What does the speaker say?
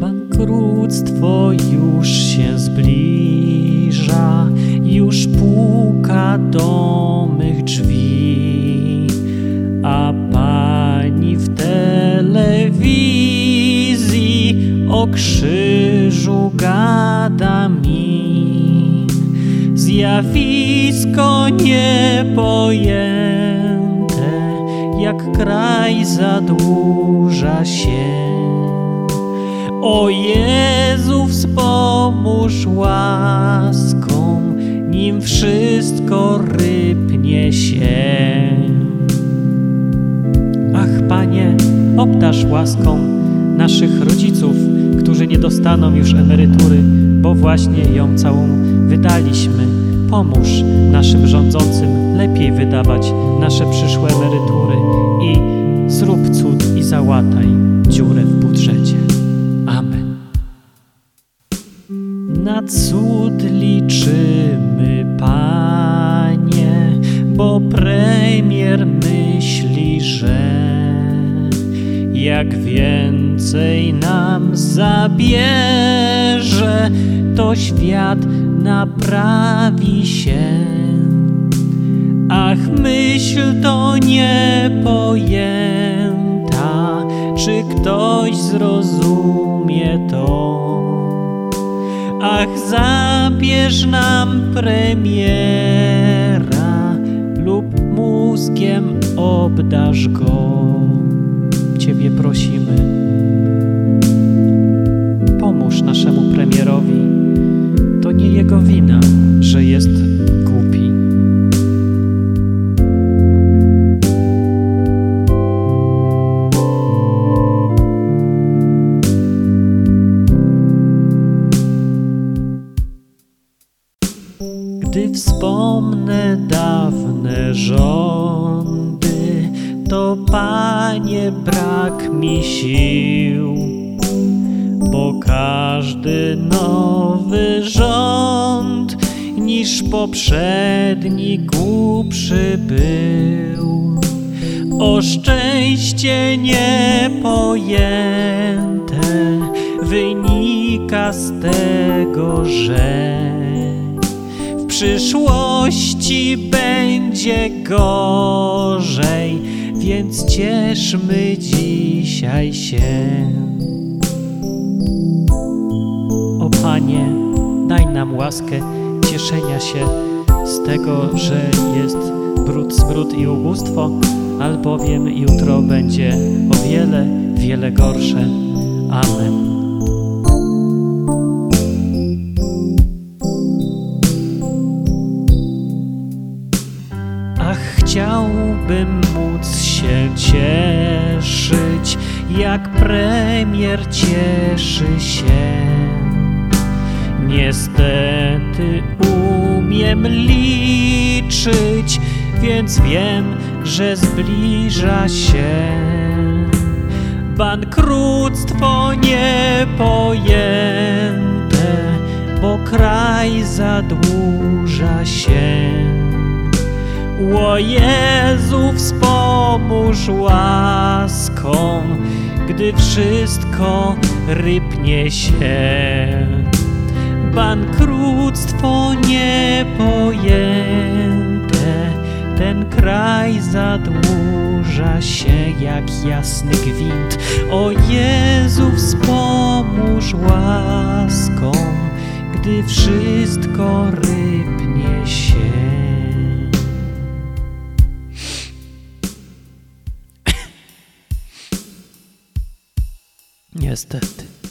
Bankructwo już się zbliża, już puka do mych drzwi, a pani w telewizji o krzyżu gada mi. Zjawisko niepojęte, jak kraj zadłuża się. O Jezu, wspomóż łaską, nim wszystko rypnie się. Ach, Panie, obdarz łaską naszych rodziców, którzy nie dostaną już emerytury, bo właśnie ją całą wydaliśmy. Pomóż naszym rządzącym lepiej wydawać nasze przyszłe emerytury i zrób cud i załataj dziurę w budżecie. Na cud liczymy, Panie, bo premier myśli, że jak więcej nam zabierze, to świat naprawi się. Ach, myśl to niepojęta, czy ktoś zrozumie to? Ach, zabierz nam premiera lub mózgiem obdarz go. Ciebie prosimy. Gdy wspomnę dawne rządy, to Panie brak mi sił, bo każdy nowy rząd niż poprzedni głupszy był. O szczęście niepojęte wynika z tego, że przyszłości będzie gorzej, więc cieszmy dzisiaj się. O Panie, daj nam łaskę cieszenia się z tego, że jest brud, smród i ubóstwo, albowiem jutro będzie o wiele, wiele gorsze. Amen. Chciałbym móc się cieszyć, jak premier cieszy się. Niestety umiem liczyć, więc wiem, że zbliża się bankructwo niepojęte, bo kraj zadłuża się. O Jezu, wspomóż łaską, gdy wszystko rypnie się. Bankructwo niepojęte, ten kraj zadłuża się jak jasny gwint. O Jezu, wspomóż łaską, gdy wszystko rypnie Niestety.